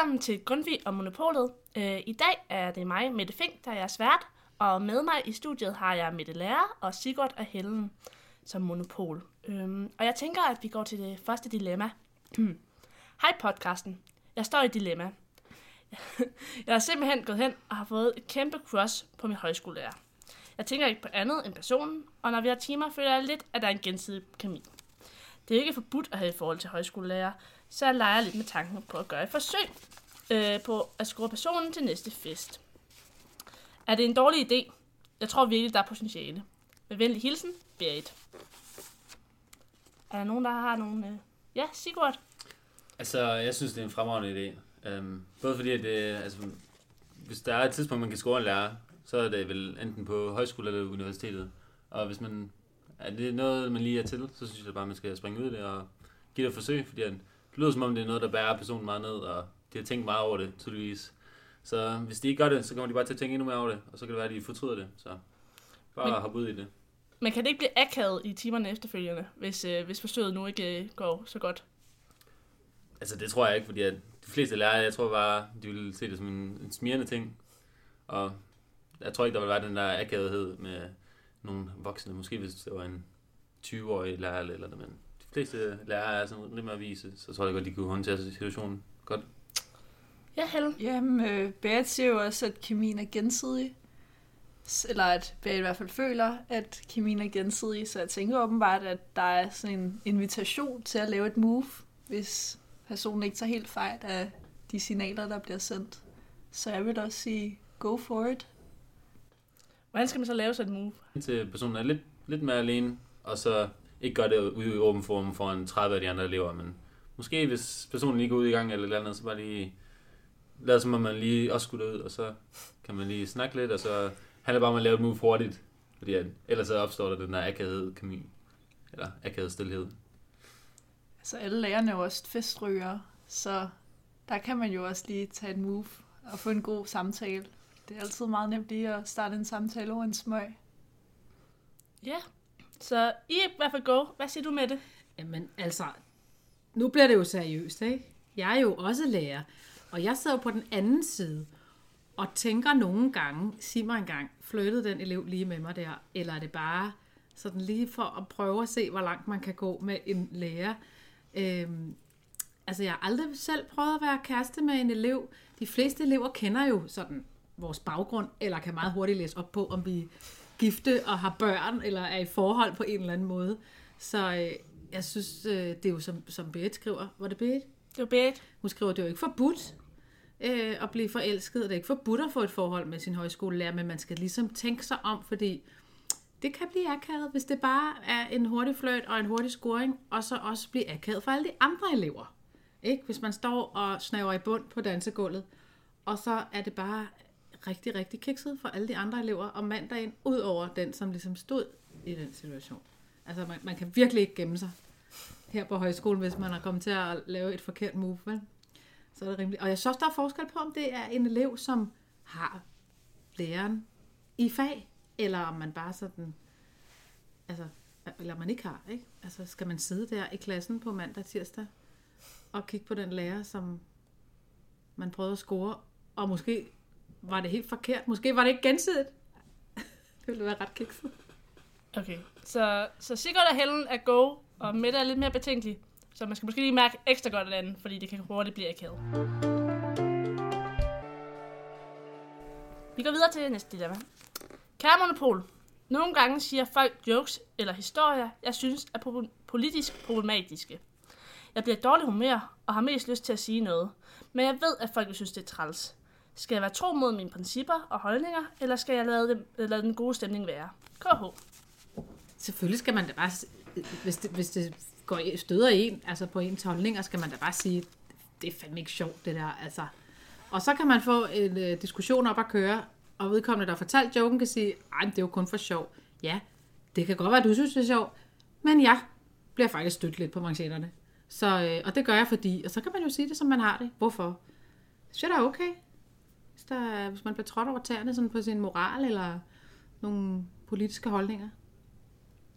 Velkommen til Grundtvig og Monopolet. Øh, I dag er det mig, Mette Fink, der er jeres vært, og med mig i studiet har jeg Mette Lærer og Sigurd og Helen som monopol. Øhm, og jeg tænker, at vi går til det første dilemma. Hej podcasten. Jeg står i et dilemma. Jeg har simpelthen gået hen og har fået et kæmpe crush på min højskolelærer. Jeg tænker ikke på andet end personen, og når vi har timer, føler jeg lidt, at der er en gensidig kemi. Det er ikke forbudt at have et forhold til højskolelærer, så jeg leger lidt med tanken på at gøre et forsøg øh, på at score personen til næste fest. Er det en dårlig idé? Jeg tror virkelig, der er potentiale. Med venlig hilsen, Berit. Er der nogen, der har nogen... Øh... Ja, Sigurd. Altså, jeg synes, det er en fremragende idé. Um, både fordi, at det, altså, hvis der er et tidspunkt, man kan score en lærer, så er det vel enten på højskole eller universitetet. Og hvis man er det noget, man lige er til, så synes jeg bare, man skal springe ud i det og give det et forsøg, fordi det lyder som om, det er noget, der bærer personen meget ned, og de har tænkt meget over det, tydeligvis. Så hvis de ikke gør det, så kommer de bare til at tænke endnu mere over det, og så kan det være, at de fortryder det. Så bare Men- hoppe ud i det. Men kan det ikke blive akavet i timerne efterfølgende, hvis, øh, hvis forsøget nu ikke øh, går så godt? Altså, det tror jeg ikke, fordi at de fleste lærere, jeg tror bare, de vil se det som en, en smirrende ting. Og jeg tror ikke, der vil være den der akavethed med nogle voksne. Måske hvis det var en 20-årig lærer eller noget, men de fleste lærere er sådan lidt mere vise, så tror jeg godt, de kunne håndtere situationen godt. Ja, Helen. Jamen, øh, Berit siger jo også, at kemien er gensidig. Eller at Berit i hvert fald føler, at kemien er gensidig. Så jeg tænker åbenbart, at der er sådan en invitation til at lave et move, hvis personen ikke tager helt fejl af de signaler, der bliver sendt. Så jeg vil også sige, go for it. Hvordan skal man så lave sådan et move? Indtil personen er lidt, lidt mere alene, og så ikke gør det ude i åben form foran 30 af de andre elever, men måske hvis personen lige går ud i gang eller et eller andet, så bare lige lad som om man lige også skulle ud, og så kan man lige snakke lidt, og så handler det bare om at lave et move hurtigt, fordi at, ellers så opstår der den der akavet kemi, eller akavet stillhed. Altså alle lærerne er jo også festryger, så der kan man jo også lige tage et move og få en god samtale. Det er altid meget nemt lige at starte en samtale over en smøg. Ja, så I er i hvert fald go. Hvad siger du med det? Jamen, altså, nu bliver det jo seriøst, ikke? Jeg er jo også lærer, og jeg sidder jo på den anden side og tænker nogle gange, sig mig engang, flyttede den elev lige med mig der, eller er det bare sådan lige for at prøve at se, hvor langt man kan gå med en lærer. Øhm, altså, jeg har aldrig selv prøvet at være kæreste med en elev. De fleste elever kender jo sådan vores baggrund, eller kan meget hurtigt læse op på, om vi er gifte og har børn, eller er i forhold på en eller anden måde. Så øh, jeg synes, øh, det er jo som, som Berit skriver. Var det Berit? Det var bedt. Hun skriver, det er jo ikke forbudt øh, at blive forelsket. Det er ikke forbudt at få et forhold med sin højskolelærer, men man skal ligesom tænke sig om, fordi det kan blive akavet, hvis det bare er en hurtig fløjt og en hurtig scoring, og så også blive akavet for alle de andre elever. Ikke? Hvis man står og snaver i bund på dansegulvet, og så er det bare rigtig, rigtig kikset for alle de andre elever om mandagen, ud over den, som ligesom stod i den situation. Altså, man, man kan virkelig ikke gemme sig her på højskolen, hvis man er kommet til at lave et forkert move, vel? Så er det rimeligt. Og jeg synes der er forskel på, om det er en elev, som har læreren i fag, eller om man bare sådan, altså, eller man ikke har, ikke? Altså, skal man sidde der i klassen på mandag tirsdag, og kigge på den lærer, som man prøvede at score, og måske var det helt forkert, måske var det ikke gensidigt. det ville være ret kikset. Okay, så, så Sigurd og Helen er go, og Mette er lidt mere betænkelig. Så man skal måske lige mærke ekstra godt af den, fordi det kan hurtigt blive akavet. Vi går videre til næste dilemma. Kære Monopol, nogle gange siger folk jokes eller historier, jeg synes er po- politisk problematiske. Jeg bliver dårlig humør og har mest lyst til at sige noget, men jeg ved, at folk vil synes, det er træls. Skal jeg være tro mod mine principper og holdninger, eller skal jeg lade, dem, lade den gode stemning være? KH. Selvfølgelig skal man da bare, hvis det, hvis det går støder en, altså på ens holdninger, skal man da bare sige, det er fandme ikke sjovt, det der, altså. Og så kan man få en øh, diskussion op at køre, og vedkommende, der har fortalt joken, kan sige, ej, det er jo kun for sjov. Ja, det kan godt være, at du synes, det er sjovt, men jeg bliver faktisk stødt lidt på manchetterne. Så, øh, og det gør jeg fordi, og så kan man jo sige det, som man har det. Hvorfor? Så er det er okay. Hvis, der, hvis man bliver trådt over tæerne sådan på sin moral eller nogle politiske holdninger.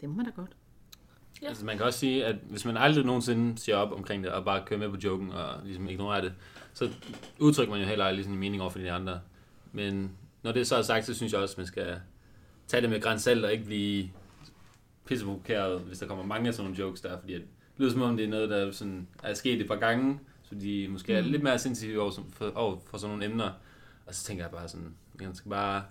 Det må man da godt. Ja. Altså, man kan også sige, at hvis man aldrig nogensinde siger op omkring det, og bare kører med på joken og ligesom ignorerer det, så udtrykker man jo heller aldrig sådan en mening over for de andre. Men når det så er sagt, så synes jeg også, at man skal tage det med grænsalt og ikke blive pisseprovokeret, hvis der kommer mange af sådan nogle jokes der, fordi at det lyder som om, det er noget, der sådan er sket et par gange, så de måske er Mm. lidt mere sensitive over, for, over for sådan nogle emner. Og så tænker jeg bare sådan, man skal bare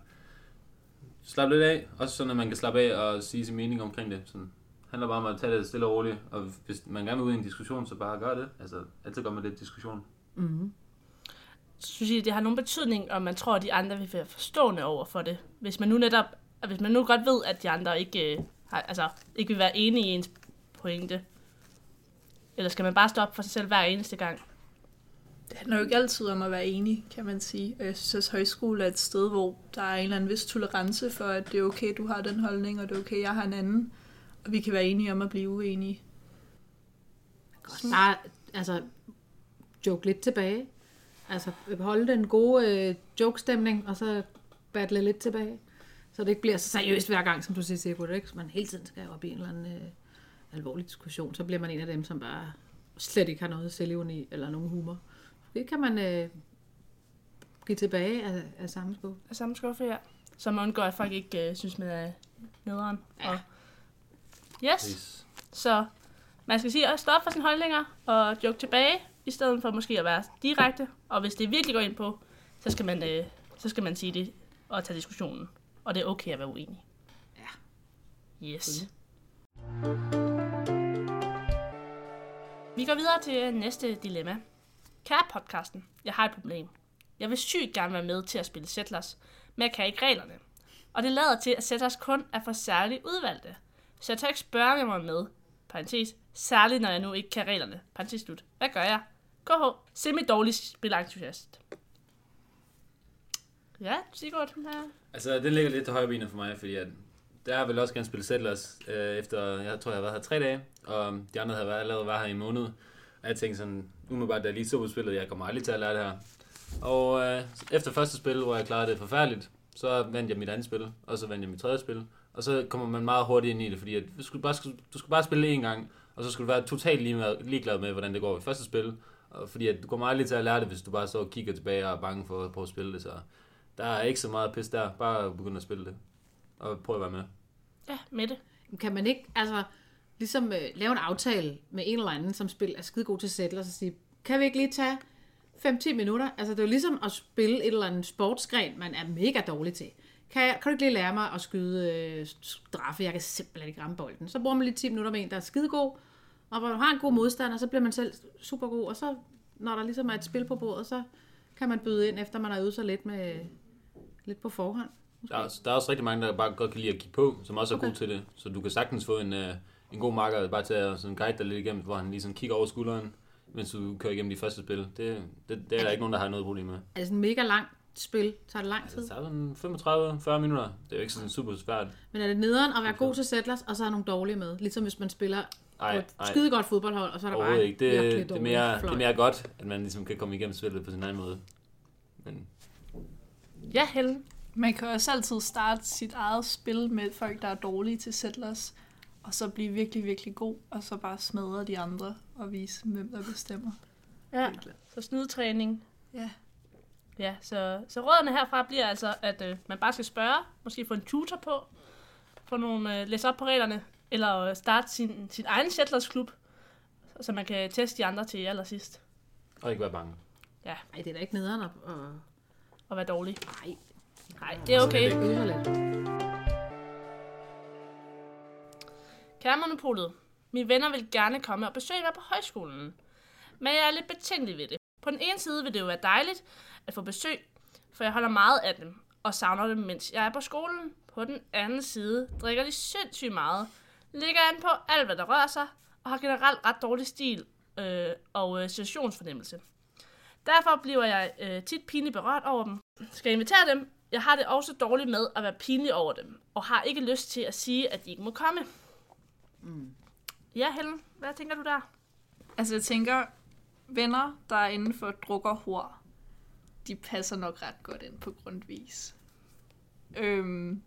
slappe lidt af, også sådan, at man kan slappe af og sige sin mening omkring det. Sådan, handler bare om at tage det stille og roligt, og hvis man gerne vil ud i en diskussion, så bare gør det. Altså, altid gør man lidt diskussion. Mm-hmm. Synes I, det har nogen betydning, om man tror, at de andre vil være forstående over for det? Hvis man nu netop, hvis man nu godt ved, at de andre ikke, øh, har, altså, ikke vil være enige i ens pointe, eller skal man bare stoppe for sig selv hver eneste gang? Det handler jo ikke altid om at være enig, kan man sige. Og jeg synes at højskole er et sted, hvor der er en eller anden vis tolerance for, at det er okay, du har den holdning, og det er okay, jeg har en anden. Og vi kan være enige om at blive uenige. Bare, altså, joke lidt tilbage. Altså, holde den gode øh, joke-stemning, og så battle lidt tilbage. Så det ikke bliver så seriøst hver gang, som du siger, Sigurd, ikke? Så man hele tiden skal op i en eller anden øh, alvorlig diskussion. Så bliver man en af dem, som bare slet ikke har noget selvironi eller nogen humor. Det kan man øh, give tilbage af, af samme skub. Af samme skuffe, ja. Så man undgår, at folk ikke øh, synes, man er nederen. Ja. Og yes, så man skal sige også stop for sine holdninger og joke tilbage, i stedet for måske at være direkte. Og hvis det virkelig går ind på, så skal man, øh, så skal man sige det og tage diskussionen. Og det er okay at være uenig. Ja. Yes. Vi går videre til næste dilemma. Kære podcasten, jeg har et problem. Jeg vil sygt gerne være med til at spille Settlers, men jeg kan ikke reglerne. Og det lader til, at Settlers kun er for særligt udvalgte. Så jeg tør ikke spørge, mig jeg må med. Parentes. Særligt, når jeg nu ikke kan reglerne. Parentes slut. Hvad gør jeg? KH. Semi-dårlig spilentusiast. Ja, Sigurd. Ja. Altså, den ligger lidt til højre benet for mig, fordi at der har vel også gerne spille Settlers, øh, efter, jeg tror, jeg har været her tre dage, og de andre havde været, allerede været her i en måned. Og jeg tænkte sådan, umiddelbart, da jeg lige så på spillet, jeg kommer aldrig til at lære det her. Og øh, efter første spil, hvor jeg klarede det forfærdeligt, så vandt jeg mit andet spil, og så vandt jeg mit tredje spil. Og så kommer man meget hurtigt ind i det, fordi at du, skulle bare, du skulle bare spille én gang, og så skulle du være totalt lige ligeglad med, hvordan det går i første spil. Og fordi at du kommer aldrig til at lære det, hvis du bare står og kigger tilbage og er bange for at prøve at spille det. Så der er ikke så meget pis der. Bare begynde at spille det. Og prøv at være med. Ja, med det. Kan man ikke, altså, ligesom øh, lave en aftale med en eller anden, som spil er skide god til sætler, og så sige, kan vi ikke lige tage 5-10 minutter? Altså, det er jo ligesom at spille et eller andet sportsgren, man er mega dårlig til. Kan, jeg, kan du ikke lige lære mig at skyde øh, straffe? Jeg kan simpelthen ikke ramme bolden. Så bruger man lige 10 minutter med en, der er skidegod, og hvor du har en god modstander, så bliver man selv super god, og så, når der ligesom er et spil på bordet, så kan man byde ind, efter man har øvet sig lidt, med, lidt på forhånd. Der er, der er også rigtig mange, der bare godt kan lide at kigge på, som også er Okay. gode til det. Så du kan sagtens få en, uh, en god marker bare til at sådan guide dig lidt igennem, hvor han lige sådan kigger over skulderen, mens du kører igennem de første spil. Det, det, det er der ikke nogen, der har noget problem med. Er det sådan et mega langt spil? Tager det lang tid? Altså, det tager sådan 35-40 minutter. Det er jo ikke sådan super svært. Men er det nederen at være god til settlers, og så er nogle dårlige med? Ligesom hvis man spiller på Ej, et skide godt fodboldhold, og så er der bare ikke. Det, det, er mere, det er mere godt, at man ligesom kan komme igennem spillet på sin egen måde. Men Ja, Helen. Man kan også altid starte sit eget spil med folk, der er dårlige til settlers, og så blive virkelig, virkelig god, og så bare smadre de andre og vise, hvem der bestemmer. Ja, så snydetræning. Ja. Ja, så, så rådene herfra bliver altså, at øh, man bare skal spørge, måske få en tutor på, få nogle, øh, læse op på reglerne, eller øh, starte sin, sin egen Settlers-klub, så man kan teste de andre til allersidst, og ikke være bange. Ej, det er da ikke nederen at... at... og være dårlig. Nej, Nej, det er okay. Så øve sig lidt. Kære Monopolet, mine venner vil gerne komme og besøge mig på højskolen. Men jeg er lidt betænkelig ved det. På den ene side vil det jo være dejligt at få besøg, for jeg holder meget af dem og savner dem, mens jeg er på skolen. På den anden side drikker de sindssygt meget, ligger an på alt, hvad der rører sig, og har generelt ret dårlig stil øh, og øh, situationsfornemmelse. Derfor bliver jeg øh, tit pinligt berørt over dem. Skal jeg invitere dem? Jeg har det også dårligt med at være pinlig over dem, og har ikke lyst til at sige, at de ikke må komme. Ja, Helen, hvad tænker du der? Altså jeg tænker, venner, der er inden for drukker hår, de passer nok ret godt ind på grundvis. Øhm,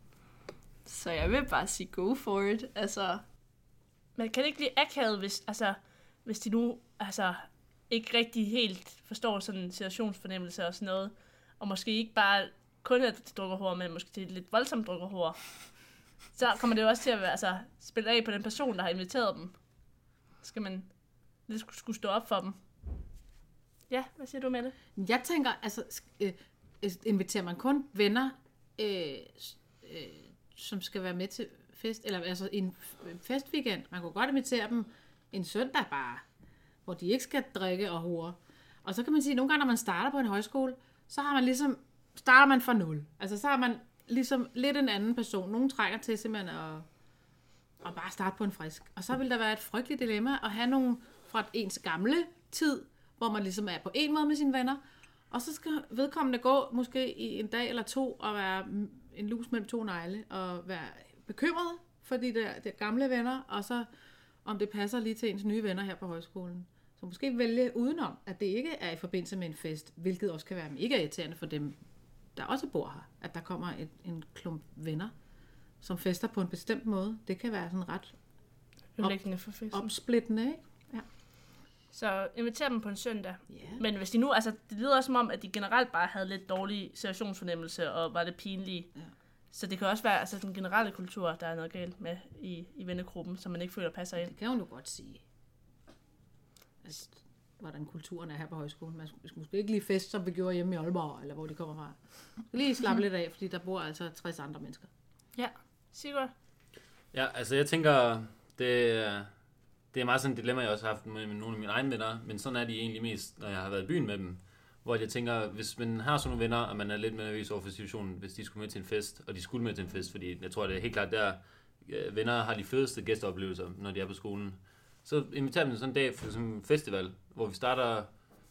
så jeg vil bare sige go for it. Altså, man kan ikke blive akavet, hvis, altså, hvis de nu altså, ikke rigtig helt forstår sådan en situationsfornemmelse og sådan noget, og måske ikke bare kun at det drukker hår, men måske til lidt voldsomt drukker hår, så kommer det jo også til at være, altså, spille af på den person, der har inviteret dem. Skal man lidt skulle stå op for dem. Ja, hvad siger du med det? Jeg tænker, altså, øh, øh, inviterer man kun venner, øh, øh, som skal være med til fest, eller altså en øh, festweekend. Man kunne godt invitere dem en søndag bare, hvor de ikke skal drikke og hore. Og så kan man sige, at nogle gange, når man starter på en højskole, så har man ligesom, starter man fra nul. Altså, så har man ligesom lidt en anden person. Nogle trænger til simpelthen at, at bare starte på en frisk. Og så vil der være et frygteligt dilemma at have nogen fra ens gamle tid, hvor man ligesom er på en måde med sine venner, og så skal vedkommende gå måske i en dag eller to og være en lus mellem to negle og være bekymret for de der, de gamle venner, og så om det passer lige til ens nye venner her på højskolen. Så måske vælge udenom, at det ikke er i forbindelse med en fest, hvilket også kan være mega irriterende for dem, der også bor her. At der kommer et, en klump venner, som fester på en bestemt måde. Det kan være sådan ret Ødelæggende for festen. opsplittende, ikke? Så inviter dem på en søndag. Ja. Men hvis de nu, altså det lyder også som om, at de generelt bare havde lidt dårlig situationsfornemmelse og var lidt pinlige. Ja. Så det kan også være altså, den generelle kultur, der er noget galt med i, i vennegruppen, som man ikke føler passer ind. Det kan hun jo godt sige. At, hvordan kulturen er her på højskolen. Man skal måske ikke lige fest, som vi gjorde hjemme i Aalborg, eller hvor de kommer fra. Lige slappe lidt af, fordi der bor altså 60 andre mennesker. Ja, Sigurd? Ja, altså jeg tænker, det, er- det er meget sådan et dilemma, jeg også har haft med, med nogle af mine egne venner, men sådan er de egentlig mest, når jeg har været i byen med dem. Hvor jeg tænker, hvis man har sådan nogle venner, og man er lidt mere nervøs over for situationen, hvis de skulle med til en fest, og de skulle med til en fest, fordi jeg tror, det er helt klart der, øh, venner har de fedeste gæsteoplevelser, når de er på skolen. Så inviterer man sådan en dag for en festival, hvor vi starter,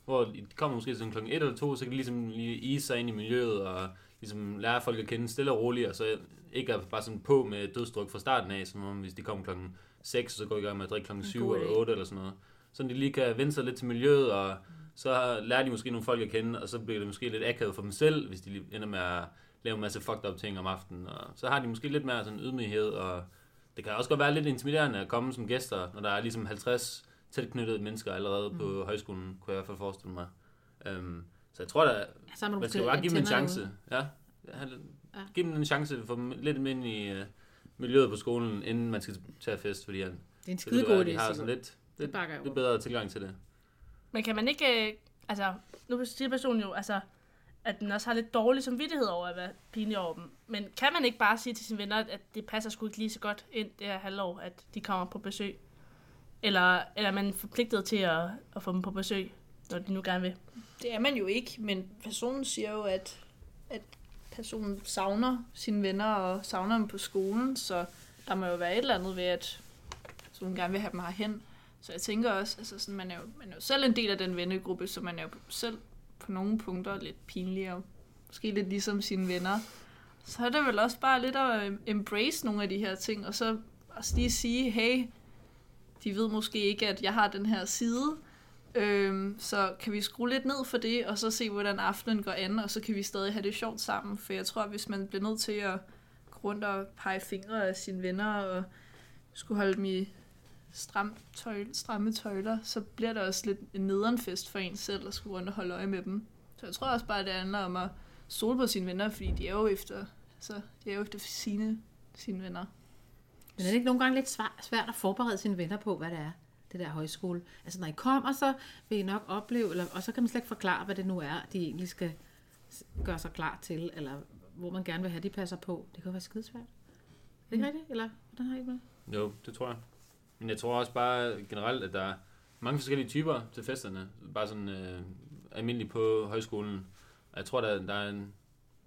hvor de kommer måske sådan klokken 1 eller 2, så kan de ligesom lige ise sig ind i miljøet, og ligesom lære folk at kende stille og roligt, og så ikke er bare sådan på med dødsdruk fra starten af, som om hvis de kommer klokken 6, så går i gang med at drikke klokken 7 god eller idé. 8 eller sådan noget. Så de lige kan vende sig lidt til miljøet, og så lærer de måske nogle folk at kende, og så bliver det måske lidt akavet for dem selv, hvis de ender med at lave en masse fucked up ting om aftenen. Og så har de måske lidt mere sådan ydmyghed, og det kan også godt være lidt intimiderende at komme som gæster, når der er ligesom 50 tilknyttede mennesker allerede mm. på højskolen, kunne jeg i hvert fald forestille mig. Um, så jeg tror da, Ja, man skal jo bare give dem en chance. derude. Ja. Ja. Giv dem en chance for dem lidt ind i uh, miljøet på skolen, inden man skal tage fest, fordi han, Det er en det skide god de idé, har sådan lidt, Det lidt, jeg lidt bedre tilgang til det. Men kan man ikke, øh, altså, nu siger personen jo, altså, at den også har lidt dårlig samvittighed over at være pinlig over dem. Men kan man ikke bare sige til sine venner, at det passer sgu ikke lige så godt ind det her halvår, at de kommer på besøg? Eller, eller er man forpligtet til at, at få dem på besøg, når de nu gerne vil? Det er man jo ikke, men personen siger jo, at, at personen savner sine venner og savner dem på skolen, så der må jo være et eller andet ved, at personen gerne vil have dem herhen. Så jeg tænker også, altså sådan, man, er jo, man er jo selv en del af den vennegruppe, så man er jo selv på nogle punkter lidt pinlig og måske lidt ligesom sine venner. Så er det vel også bare lidt at øh, embrace nogle af de her ting, og så også lige sige, hey, de ved måske ikke, at jeg har den her side, Øhm, så kan vi skrue lidt ned for det, og så se, hvordan aftenen går an, og så kan vi stadig have det sjovt sammen. For jeg tror, at hvis man bliver nødt til at gå rundt og pege fingre af sine venner, og skulle holde dem i stram tøj, stramme tøjler, så bliver det også lidt en nederenfest for en selv, at skulle rundt og holde øje med dem. Så jeg tror også bare, at det handler om at stole på sine venner, fordi de er jo efter, altså, de er jo efter sine, sine venner. Men er det ikke nogle gange lidt svært, svært at forberede sine venner på, hvad det er, det der højskole? Altså når I kommer, så vil I nok opleve, eller, og så kan man slet ikke forklare, hvad det nu er, de egentlig skal gøre sig klar til, eller hvor man gerne vil have, de passer på. Det kan jo være skidesvært. Er det ikke Mm. rigtigt? Eller hvordan har I med? Jo, det tror jeg. Men jeg tror også bare generelt, at der er mange forskellige typer til festerne. Bare sådan øh, almindeligt på højskolen. Og jeg tror, der, der er en,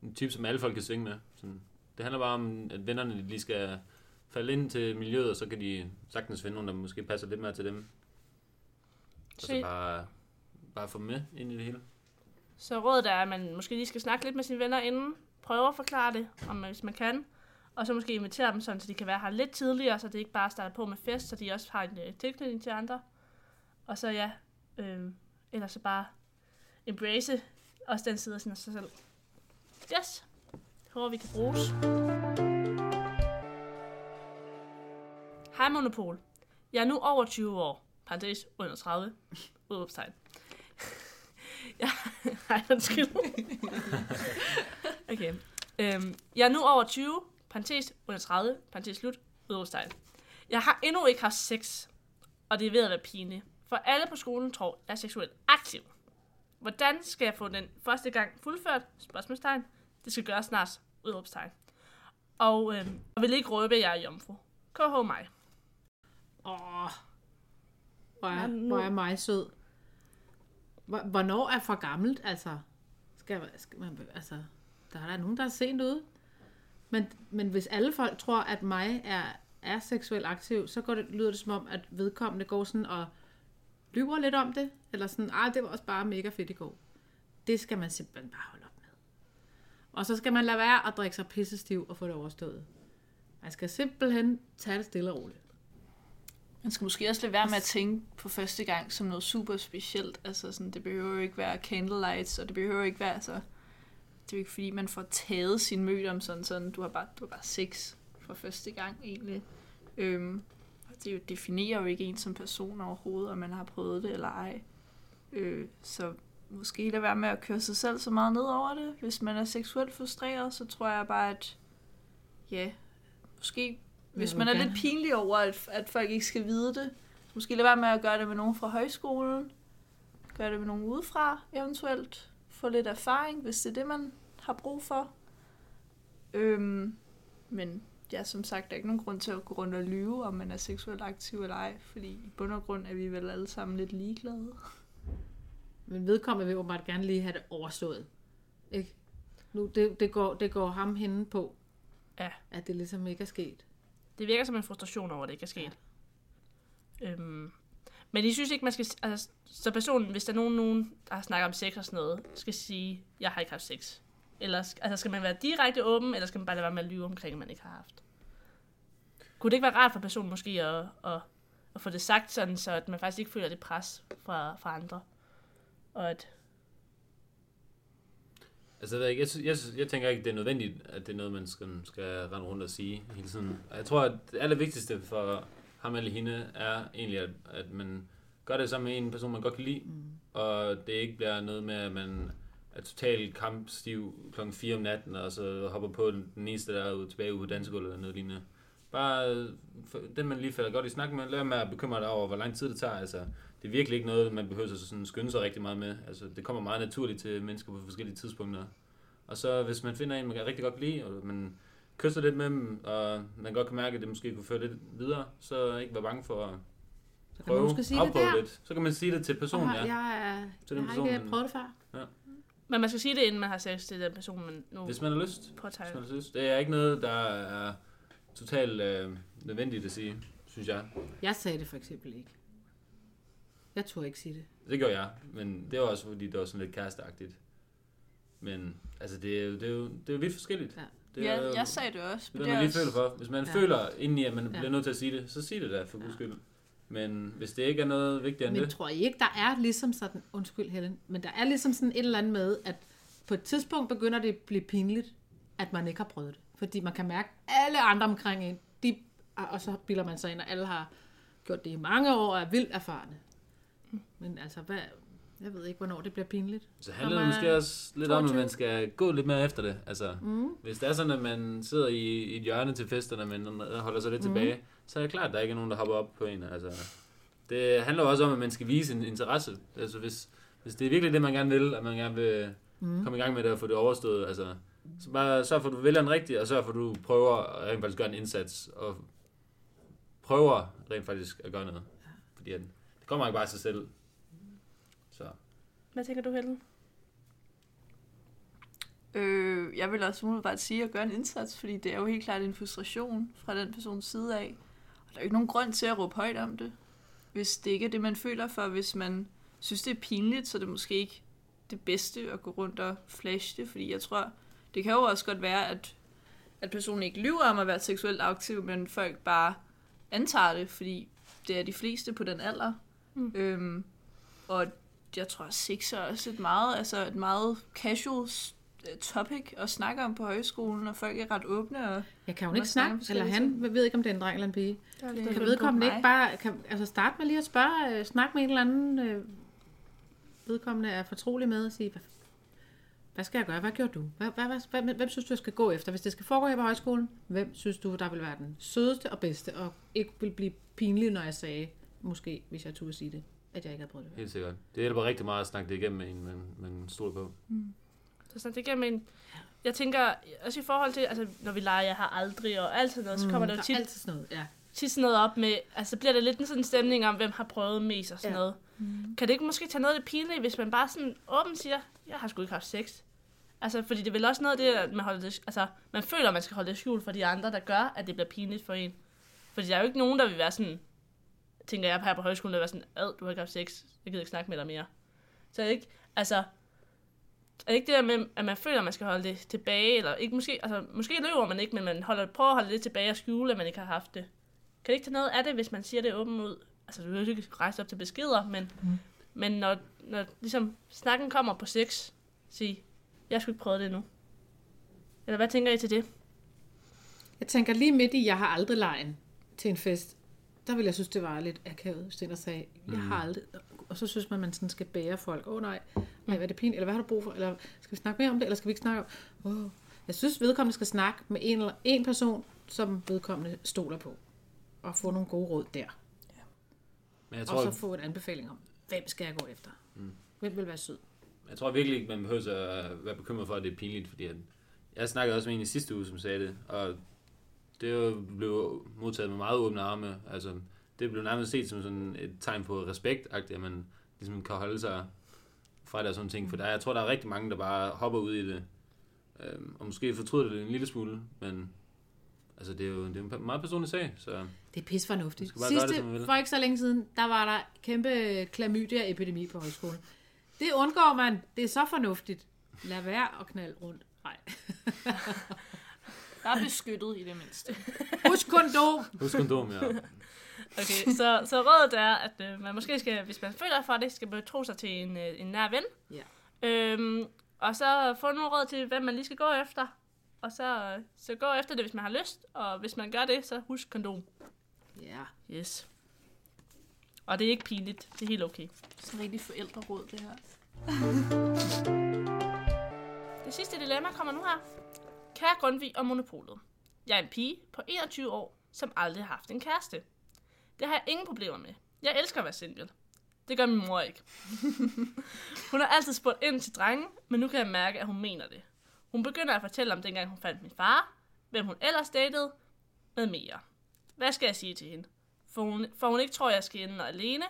en type, som alle folk kan svinge med. Sådan, det handler bare om, at vennerne lige skal falde ind til miljøet, og så kan de sagtens finde nogen, der måske passer lidt mere til dem. Og så bare, bare få med ind i det hele. Så rådet er, at man måske lige skal snakke lidt med sine venner inden, prøve at forklare det, om man, hvis man kan, og så måske invitere dem sådan, så de kan være her lidt tidligere, så det ikke bare starter på med fest, så de også har en øh, tilknytning til andre. Og så ja, øh, ellers så bare embrace også den side af sig selv. Yes, det håber vi kan bruges. Hej Monopol. Jeg er nu over 20 år. Parenthes, under 30. Udråbstegn. Jeg... Nej, undskyld. okay. Øhm, jeg er nu over 20. Parentes under 30. Parentes slut. Udråbstegn. Jeg har endnu ikke haft sex. Og det er ved at være pinligt. For alle på skolen tror, jeg er seksuelt aktiv. Hvordan skal jeg få den første gang fuldført? Spørgsmålstegn. Det skal gøres snart. Udråbstegn. Og øhm, jeg vil ikke røbe, at jeg er jomfru. KH mig. Åh, hvor er, Men nu- hvor er mig sød. Hvor- Hvornår er for gammelt, altså? Skal, skal man, altså, der er der nogen, der er sent ude. Men, men hvis alle folk tror, at mig er, er seksuelt aktiv, så går det, lyder det som om, at vedkommende går sådan og lyver lidt om det. Eller sådan, ej, det var også bare mega fedt i går. Det skal man simpelthen bare holde op med. Og så skal man lade være at drikke sig pissestiv og få det overstået. Man skal simpelthen tage det stille og roligt. Man skal måske også lade være med at tænke på første gang som noget super specielt. Altså sådan, det behøver jo ikke være candlelights, og det behøver ikke være så... Det er jo ikke fordi, man får taget sin møde om sådan sådan. Du har bare, du har bare sex for første gang egentlig. Øhm, det jo, definerer jo ikke en som person overhovedet, om man har prøvet det eller ej. Øh, så måske lade være med at køre sig selv så meget ned over det. Hvis man er seksuelt frustreret, så tror jeg bare, at ja, måske hvis man er lidt pinlig over, at, at folk ikke skal vide det, så måske lade være med at gøre det med nogen fra højskolen. Gøre det med nogen udefra, eventuelt. Få lidt erfaring, hvis det er det, man har brug for. Øhm, men ja, som sagt, der er ikke nogen grund til at gå rundt og lyve, om man er seksuelt aktiv eller ej, fordi i bund og grund er vi vel alle sammen lidt ligeglade. Men vedkommende vil åbenbart gerne lige have det overstået. Ikke? Nu, det, det, går, det går ham hende på, Ja. at det ligesom ikke er sket. Det virker som en frustration over, at det ikke er sket. Ja. Øhm, men de synes ikke, man skal... Altså, så personen, hvis der er nogen, nogen, der snakker om sex og sådan noget, skal sige, jeg har ikke haft sex. Eller altså, skal man være direkte åben, eller skal man bare lade være med at lyve omkring, at man ikke har haft? Kunne det ikke være rart for personen måske at, at, at få det sagt sådan, så at man faktisk ikke føler det pres fra, fra andre? Og at, Altså, jeg, jeg, jeg, jeg tænker ikke, det er nødvendigt, at det er noget, man skal, skal rende rundt og sige hele tiden. Og Jeg tror, at det allervigtigste for ham eller hende er egentlig, at, at man gør det sammen med en person, man godt kan lide, mm. og det ikke bliver noget med, at man er totalt kampstiv klokken 4 om natten, og så hopper på den eneste, der er ude, tilbage ude på dansegulvet eller noget lignende. Bare øh, den, man lige falder godt i snak med, lad med at bekymre dig over, hvor lang tid det tager. Altså, det er virkelig ikke noget, man behøver at sådan skynde sig rigtig meget med. Altså, det kommer meget naturligt til mennesker på forskellige tidspunkter. Og så hvis man finder en, man kan rigtig godt lide, og man kysser lidt med dem, og man godt kan mærke, at det måske kunne føre lidt videre, så ikke være bange for at Så kan man prøve, måske sige det der. lidt. Så kan man sige det til personen, ja. Jeg, er, Til jeg den har person, ikke man- prøvet det før. men man skal sige det, inden man har sex til den person, man nu Hvis man har lyst. Hvis påtager. man har lyst. Det er ikke noget, der er totalt øh, nødvendigt at sige, synes jeg. Jeg sagde det for eksempel ikke. Jeg turde ikke sige det. Det gjorde jeg, men det var også fordi, det var sådan lidt kæresteagtigt. Men altså, det er jo, det er jo, det er jo vidt forskelligt. Ja. Det er Ja, jeg sagde det også. det men er, man lige også- føler for. Hvis man Ja. føler indeni, at man Ja. bliver nødt til at sige det, så sig det da, for guds Ja. skyld. Men hvis det ikke er noget vigtigere end Men det, tror I ikke, der er ligesom sådan, undskyld Helen, men der er ligesom sådan et eller andet med, at på et tidspunkt begynder det at blive pinligt, at man ikke har prøvet det. Fordi man kan mærke, at alle andre omkring en, de, og så bilder man sig ind, og alle har gjort det i mange år og er vildt erfarne. Men altså, hvad, jeg ved ikke, hvornår det bliver pinligt. så handler det måske er også lidt om, at 22. man skal gå lidt mere efter det. Altså, Mm. hvis det er sådan, at man sidder i, i et hjørne til festerne, men holder sig lidt Mhm. tilbage, så er det klart, at der ikke er nogen, der hopper op på en. Altså, det handler også om, at man skal vise en interesse. Altså, hvis, hvis det er virkelig det, man gerne vil, at man gerne vil Mm. komme i gang med det og få det overstået, altså, så bare sørg for, at du vælger den rigtige, og sørg for, at du prøver at rent faktisk gøre en indsats, og prøver rent faktisk at gøre noget. Fordi at det kommer ikke bare af sig selv. Så. Hvad tænker du, Helen? Øh, jeg vil også umiddelbart sige at gøre en indsats, fordi det er jo helt klart en frustration fra den persons side af. Og der er jo ikke nogen grund til at råbe højt om det, hvis det ikke er det, man føler for. Hvis man synes, det er pinligt, så er det måske ikke det bedste at gå rundt og flashe det, fordi jeg tror, det kan jo også godt være, at, at personen ikke lyver om at være seksuelt aktiv, men folk bare antager det, fordi det er de fleste på den alder. Mm. Øhm, og jeg tror, sex er også et meget, altså et meget casual øh, topic at snakke om på højskolen, og folk er ret åbne. Og Jeg kan jo ikke snakke eller han ved ikke, om det er en dreng eller en pige. det Kan vedkommende ikke bare kan, altså starte med lige at spørge, øh, snakke med en eller anden øh, vedkommende er fortrolig med og sige, hvad, hvad skal jeg gøre? Hvad gjorde du? Hvad, hvad, hvad, hvem, hvem synes du, jeg skal gå efter? Hvis det skal foregå her på højskolen, hvem synes du, der vil være den sødeste og bedste, og ikke vil blive pinlig, når jeg sagde, måske, hvis jeg turde sige det, at jeg ikke havde prøvet det. Helt sikkert. Det hjælper rigtig meget at snakke det igennem med en, man, man stoler på. Så sådan, det mig en... Jeg tænker, også i forhold til, altså, når vi leger, jeg har aldrig, og alt sådan noget, så kommer der jo tit, altid sådan noget, ja. tit sådan noget op med, altså så bliver der lidt en sådan stemning om, hvem har prøvet mest og sådan Ja. noget. Mm. Kan det ikke måske tage noget af det pinlige, hvis man bare sådan åbent siger, jeg har sgu ikke haft sex? Altså, fordi det er vel også noget af det, at man, holder det, altså, man føler, at man skal holde det skjult for de andre, der gør, at det bliver pinligt for en. Fordi der er jo ikke nogen, der vil være sådan, tænker jeg her på højskolen, der vil være sådan, ad, du har ikke haft sex, jeg gider ikke snakke med dig mere. Så ikke, altså, er det ikke det der med, at man føler, at man skal holde det tilbage, eller ikke måske, altså, måske løber man ikke, men man holder, prøver at holde det tilbage og skjule, at man ikke har haft det. Kan det ikke tage noget af det, hvis man siger det åbent ud? Altså, du vil ikke rejse op til beskeder, men, mm. men når, når ligesom snakken kommer på sex, sig, jeg skulle ikke prøve det endnu. Eller hvad tænker I til det? Jeg tænker lige midt i, jeg har aldrig lejen til en fest. Der ville jeg synes, det var lidt akavet, hvis den der sagde, jeg har aldrig... Og så synes man, man sådan skal bære folk. Åh oh, nej, nej, hvad er det pinligt? Eller hvad har du brug for? Eller skal vi snakke mere om det? Eller skal vi ikke snakke om... Oh. Jeg synes, vedkommende skal snakke med en, eller en person, som vedkommende stoler på. Og få nogle gode råd der. Men jeg Og tror, så få en anbefaling om, hvem skal jeg gå efter? Mm. Hvem vil være sød? Jeg tror virkelig ikke, man behøver at være bekymret for, at det er pinligt, fordi at jeg snakkede også med en i sidste uge, som sagde det, og det blev modtaget med meget åbne arme. Altså, det blev nærmest set som sådan et tegn på respekt, at man ligesom kan holde sig fra det og sådan ting. For der, jeg tror, der er rigtig mange, der bare hopper ud i det. Øhm, og måske fortryder det en lille smule, men altså, det er jo det er en meget personlig sag, så Det er pisfornuftigt. Det, Sidste, vil. for ikke så længe siden, der var der kæmpe klamydia-epidemi på højskolen. Det undgår man. Det er så fornuftigt. Lad være at knalde rundt. Nej. Der er beskyttet i det mindste. Husk kondom. husk kondom, ja. Okay, så, så rådet er, at øh, man måske skal, hvis man føler for det, skal betro sig til en, øh, en nær ven. Ja. Øhm, og så få nogle råd til, hvem man lige skal gå efter. Og så, øh, så gå efter det, hvis man har lyst. Og hvis man gør det, så husk kondom. Ja. Yes. Og det er ikke pinligt. Det er helt okay. Sådan rigtig forældreråd, det her. Det sidste dilemma kommer nu her. Kære Grundtvig og Monopolet. Jeg er en pige på 21 år, som aldrig har haft en kæreste. Det har jeg ingen problemer med. Jeg elsker at være single. Det gør min mor ikke. hun har altid spurgt ind til drengen, men nu kan jeg mærke, at hun mener det. Hun begynder at fortælle om dengang hun fandt min far, hvem hun ellers datede, med mere. Hvad skal jeg sige til hende? For hun, for hun ikke tror, jeg skal ende alene.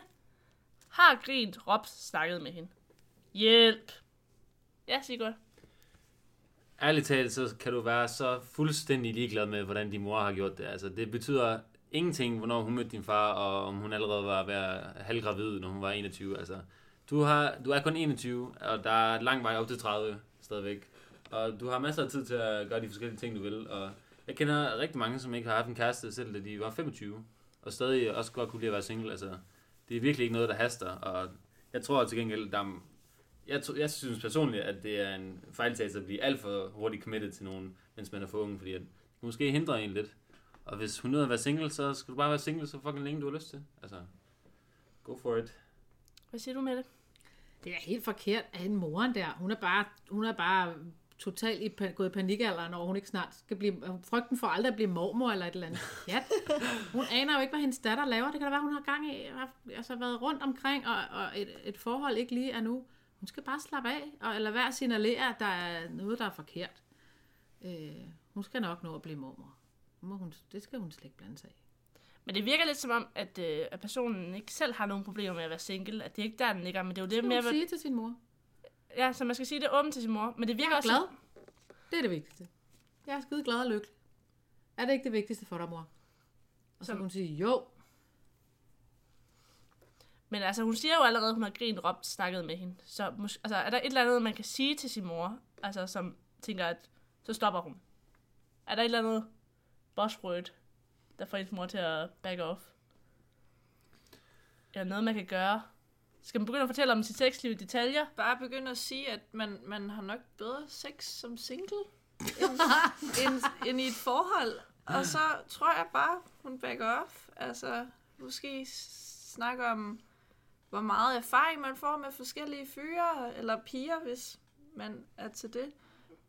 Har grint, råbt, snakket med hende. Hjælp! Ja, Sigurd. Ærligt talt, så kan du være så fuldstændig ligeglad med, hvordan din mor har gjort det. Altså, det betyder ingenting, hvornår hun mødte din far, og om hun allerede var ved at halvgravid, når hun var 21. Altså, du, har, du er kun 21, og der er lang vej op til 30 stadigvæk. Og du har masser af tid til at gøre de forskellige ting, du vil. Og jeg kender rigtig mange, som ikke har haft en kæreste, selv da de var 25, og stadig også godt kunne lide at være single. Altså, det er virkelig ikke noget, der haster. Og jeg tror til gengæld, der er jeg, tror- jeg synes personligt, at det er en fejltagelse at blive alt for hurtigt committed til nogen, mens man er for ung, fordi at det måske hindrer en lidt. Og hvis hun nødt at være single, så skal du bare være single så fucking længe du har lyst til. Altså, go for it. Hvad siger du med det? Det er helt forkert af hende moren der. Hun er bare, hun er bare totalt i, gået i panikalderen, og hun ikke snart skal blive... Frygten for aldrig at blive mormor eller et eller andet. Ja. Hun aner jo ikke, hvad hendes datter laver. Det kan da være, hun har gang i, har altså været rundt omkring, og, og et, et forhold ikke lige er nu. Hun skal bare slappe af, og eller være signalere, at der er noget, der er forkert. Øh, hun skal nok nå at blive mormor. Må hun, det skal hun slet ikke blande sig i. Men det virker lidt som om, at, øh, at personen ikke selv har nogen problemer med at være single. At det er ikke der, den ligger, men det er jo Det det med hun at... sige til sin mor. Ja, så man skal sige det åbent til sin mor. Men det virker Jeg er også... glad. Det er det vigtigste. Jeg er skide glad og lykkelig. Er det ikke det vigtigste for dig, mor? Og så Så- kan hun sige, jo, Men altså, hun siger jo allerede, hun har grint, råbt, snakket med hende. Så mås- altså, er der et eller andet, man kan sige til sin mor, altså, som tænker, at så stopper hun? Er der et eller andet buzzword, der får ens mor til at back off? Eller noget, man kan gøre, Skal man begynde at fortælle om sit sexliv i detaljer? Bare begynde at sige, at man, man har nok bedre sex som single, end, end, end i et forhold. Og så tror jeg bare, hun backer off. Altså, måske snakke om, hvor meget erfaring man får med forskellige fyre, eller piger, hvis man er til det.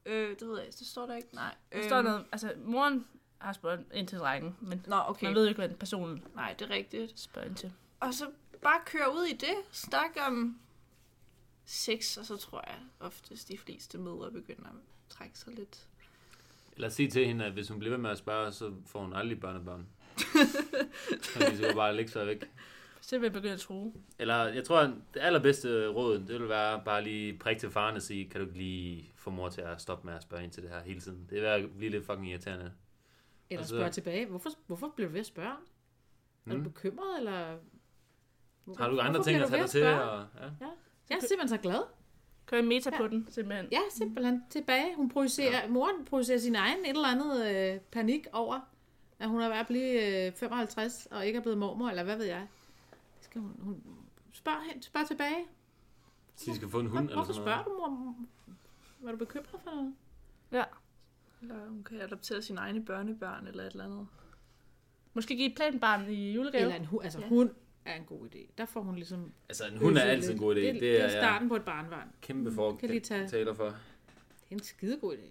Øh, det ved jeg, det står der ikke. Nej. Der står noget, altså moren har spurgt ind til drengen, men Nå, okay. man ved jo ikke, hvad personen Nej, det er rigtigt. spørger ind til. Og så bare køre ud i det. Snak om sex, og så tror jeg oftest de fleste mødre begynder at trække sig lidt. Eller sige til hende, at hvis hun bliver ved med at spørge, så får hun aldrig børnebørn. så de skal bare lægge sig væk. Simpelthen begynde at tro. Eller jeg tror, at det allerbedste råd, det vil være bare lige prikke til faren og sige, kan du ikke lige få mor til at stoppe med at spørge ind til det her hele tiden. Det er at blive lidt fucking irriterende. Eller så- spørge tilbage. Hvorfor, hvorfor bliver du ved at spørge? Er du Mm. bekymret, eller... Har du andre Hvorfor ting at tage dig til? Og, ja. Ja. Jeg er simpelthen så glad. Kør en meta Ja. på den, simpelthen. Ja, simpelthen tilbage. Hun projicerer, ja. moren projicerer sin egen et eller andet øh, panik over, at hun er ved at blive øh, 55 og ikke er blevet mormor, eller hvad ved jeg. Det Skal hun, hun spørg, hen, spørg tilbage. Så de skal få en hund eller Hvorfor sådan spørger noget. du, mor? Var du bekymret for noget? Ja. Eller hun kan adoptere sine egne børnebørn eller et eller andet. Måske give et planbarn i julegave. Eller en hund. Altså, Ja. hund er en god idé. Der får hun ligesom... Altså, en hund er altid en god idé. Det, Det, det er starten på et barnbarn. kæmpe for Kan lige tage- taler for. Det er en skidegod idé.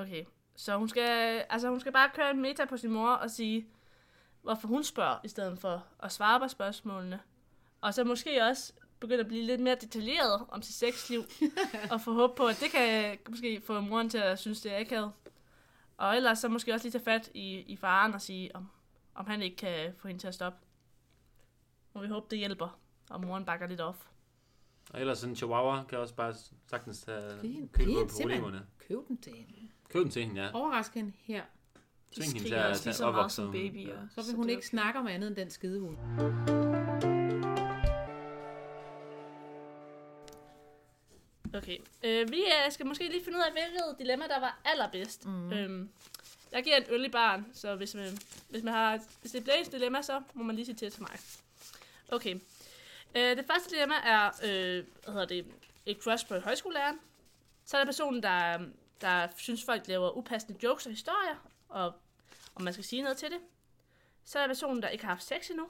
Okay. Så hun skal, altså hun skal bare køre en meta på sin mor og sige, hvorfor hun spørger, i stedet for at svare på spørgsmålene. Og så måske også begynde at blive lidt mere detaljeret om sit sexliv, og få håb på, at det kan måske få moren til at synes, det er akavet. Og ellers så måske også lige tage fat i, i faren og sige, om, om han ikke kan få hende til at stoppe. Må vi håbe, det hjælper, og moren bakker lidt off. Og ellers sådan en chihuahua kan også bare sagtens tage Fint, købe på problemerne. Køb den til hende. Køb den til hende, ja. Overrask hende her. Tving hende til at tage så meget opvokse. som babyer. Så vil hun det er ikke snakke om andet end den skidehund. Okay. Øh, vi øh, skal måske lige finde ud af, hvilket dilemma, der var allerbedst. Mm. Øhm, jeg giver en øl i barn, så hvis, man, hvis, man har, hvis det er Blaze dilemma, så må man lige sige til til mig. Okay. Øh, det første dilemma er, øh, hvad hedder det, et crush på højskolelæreren. Så er der personen, der, der synes, folk laver upassende jokes og historier, og om man skal sige noget til det. Så er der personen, der ikke har haft sex endnu.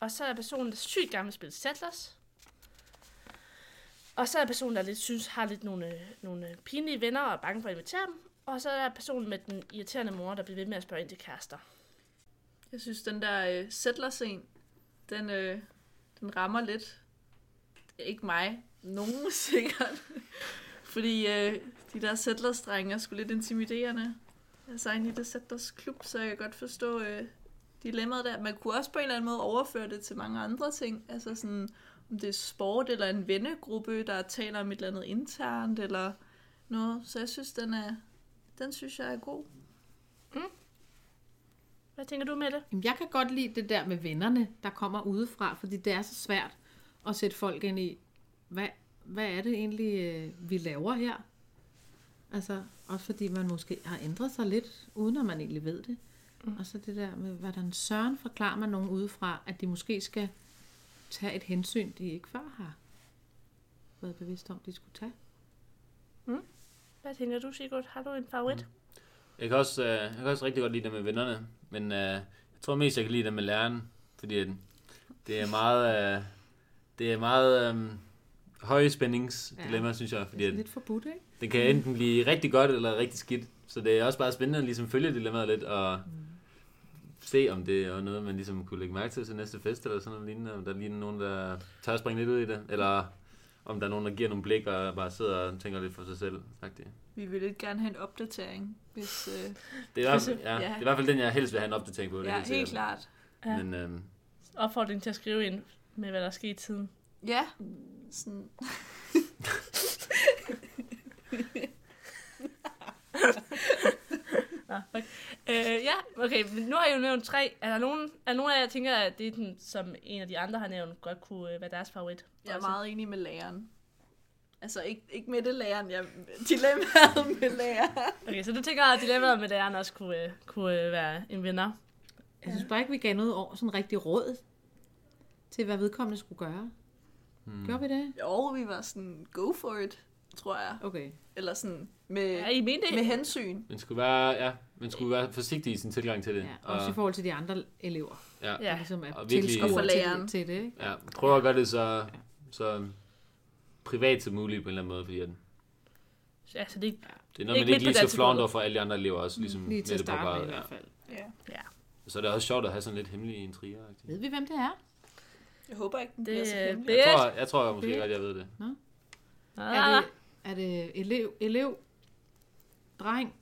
Og så er der personen, der sygt gerne vil spille Settlers. Og så er der personen, der lidt synes, har lidt nogle, nogle pinlige venner og er bange for at invitere dem. Og så er der personen med den irriterende mor, der bliver ved med at spørge ind til kærester. Jeg synes, den der øh, settlers scene den, øh, den rammer lidt. Ikke mig. Nogen sikkert. Fordi øh, de der settlers er sgu lidt intimiderende. Altså, jeg er i det settlers klub, så jeg kan godt forstå øh, dilemmaet der. Man kunne også på en eller anden måde overføre det til mange andre ting. Altså sådan, om det er sport eller en vennegruppe, der taler om et eller andet internt eller noget. Så jeg synes, den er, den synes jeg er god. Mm. Hvad tænker du med det? Jamen, jeg kan godt lide det der med vennerne, der kommer udefra, fordi det er så svært at sætte folk ind i, hvad, hvad er det egentlig, øh, vi laver her? Altså, også fordi man måske har ændret sig lidt, uden at man egentlig ved det. Mm. Og så det der med, hvordan søren forklarer man nogen udefra, at de måske skal tage et hensyn, de ikke før har været bevidst om, de skulle tage. Hvad tænker du, Sigurd? Har du en favorit? Jeg kan, også, øh, jeg kan også rigtig godt lide det med vennerne, men øh, jeg tror mest, jeg kan lide det med læreren, fordi det er meget, øh, det er meget øh, højspændingsdilemma, ja. synes jeg, fordi Det er lidt forbudt, ikke? det kan enten blive rigtig godt eller rigtig skidt, så det er også bare spændende at ligesom følge dilemmaet lidt og se, om det er noget, man ligesom kunne lægge mærke til til næste fest eller sådan noget lignende, om der er lige nogen, der tør at springe lidt ud i det, eller om der er nogen, der giver nogle blik og bare sidder og tænker lidt for sig selv. Faktisk. Vi vil lidt gerne have en opdatering, hvis... Øh, Det er, i hvert fald, ja, Ja. det er i hvert fald den, jeg helst vil have en opdatering på. Det ja, helt sikkert. klart. Ja. Men øhm, Opfordring til at skrive ind med, hvad der er sket siden. Ja. Sådan. Nå, okay. Øh, ja, okay, men nu har jeg jo nævnt tre. Er der nogen, er der nogen af jer, der tænker, at det er den, som en af de andre har nævnt, godt kunne øh, være deres favorit? Jeg er Også? meget enig med læreren. Altså ikke, ikke med det læreren, jeg dilemmaet med læreren. Okay, så du tænker, at dilemmaet med læreren også kunne, øh, kunne øh, være en vinder? Jeg synes bare ikke, vi gav noget over sådan rigtig råd. til, hvad vedkommende skulle gøre. Hmm. Gjorde vi det? Jo, vi var sådan, go for it, tror jeg. Okay. Eller sådan, med, Ja, I mente med hensyn. Man skulle være, ja, man skulle være forsigtig i sin tilgang til det. Ja, også i forhold til de andre elever, ja, der Ja. ligesom er Og virkelig- Og for til, læreren. til det. Ikke? ja, prøv at gøre det så, så privat som muligt på en eller anden måde, fordi at Ja, så det, det er noget, Ikke man ikke lige skal flaunt over for alle de andre elever også, ligesom Lige til at starte med i hvert fald. Ja. Så er det også sjovt at have sådan lidt hemmelige intriger. Ved vi, hvem det er? Jeg håber ikke, den Det bliver så er hemmelig. Jeg tror, jeg tror måske Berit. godt, jeg ved det. Ah, Er det, er det elev, elev, dreng,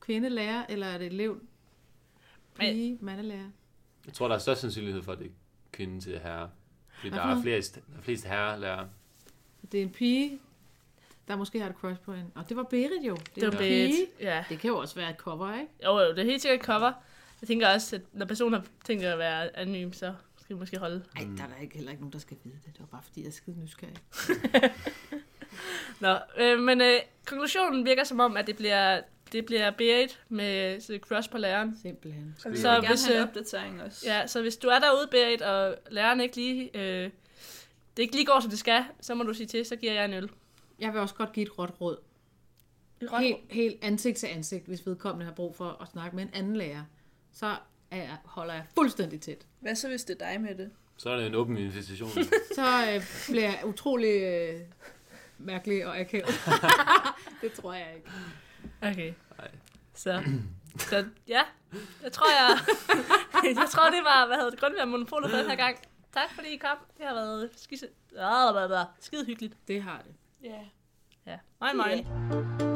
kvinde, lærer, eller er det elev, pige, mandelærer? Jeg tror, der er størst sandsynlighed for, at det er kvinde til herre. Fordi der er flest, der er flest herrer lærer. Det er en pige, der måske har et crush på hende. Og det var Berit jo. det var en Berit. pige. Ja. Det kan jo også være et cover, ikke? Jo, jo, det er helt sikkert et cover. Jeg tænker også, at når personen har tænkt at være anonym, så skal vi måske holde. Nej, der er da ikke, heller ikke nogen, der skal vide det. Det var bare fordi, jeg er skide nysgerrig. Nå, øh, men øh, konklusionen virker som om, at det bliver, det bliver Berit med så crush på læreren. Simpelthen. Og vi Så vil gerne hvis, have en øh, opdatering også. Ja, så hvis du er derude, Berit, og læreren ikke lige, øh, det ikke lige går, som det skal, så må du sige til, så giver jeg en øl. Jeg vil også godt give et råt råd. Helt, helt ansigt til ansigt, hvis vedkommende har brug for at snakke med en anden lærer. Så er holder jeg fuldstændig tæt. Hvad så, hvis det er dig med det? Så er det en åben invitation. Så øh, bliver jeg utrolig øh, mærkelig og akavet. det tror jeg ikke. Okay. Så, så ja, jeg tror, jeg, jeg tror, det var, hvad hedder det, grundigt, at monopolet for den her gang. Tak fordi I kom. Det har været skide, skide hyggeligt. Det har det. Ja. Ja, moin moin. Ja.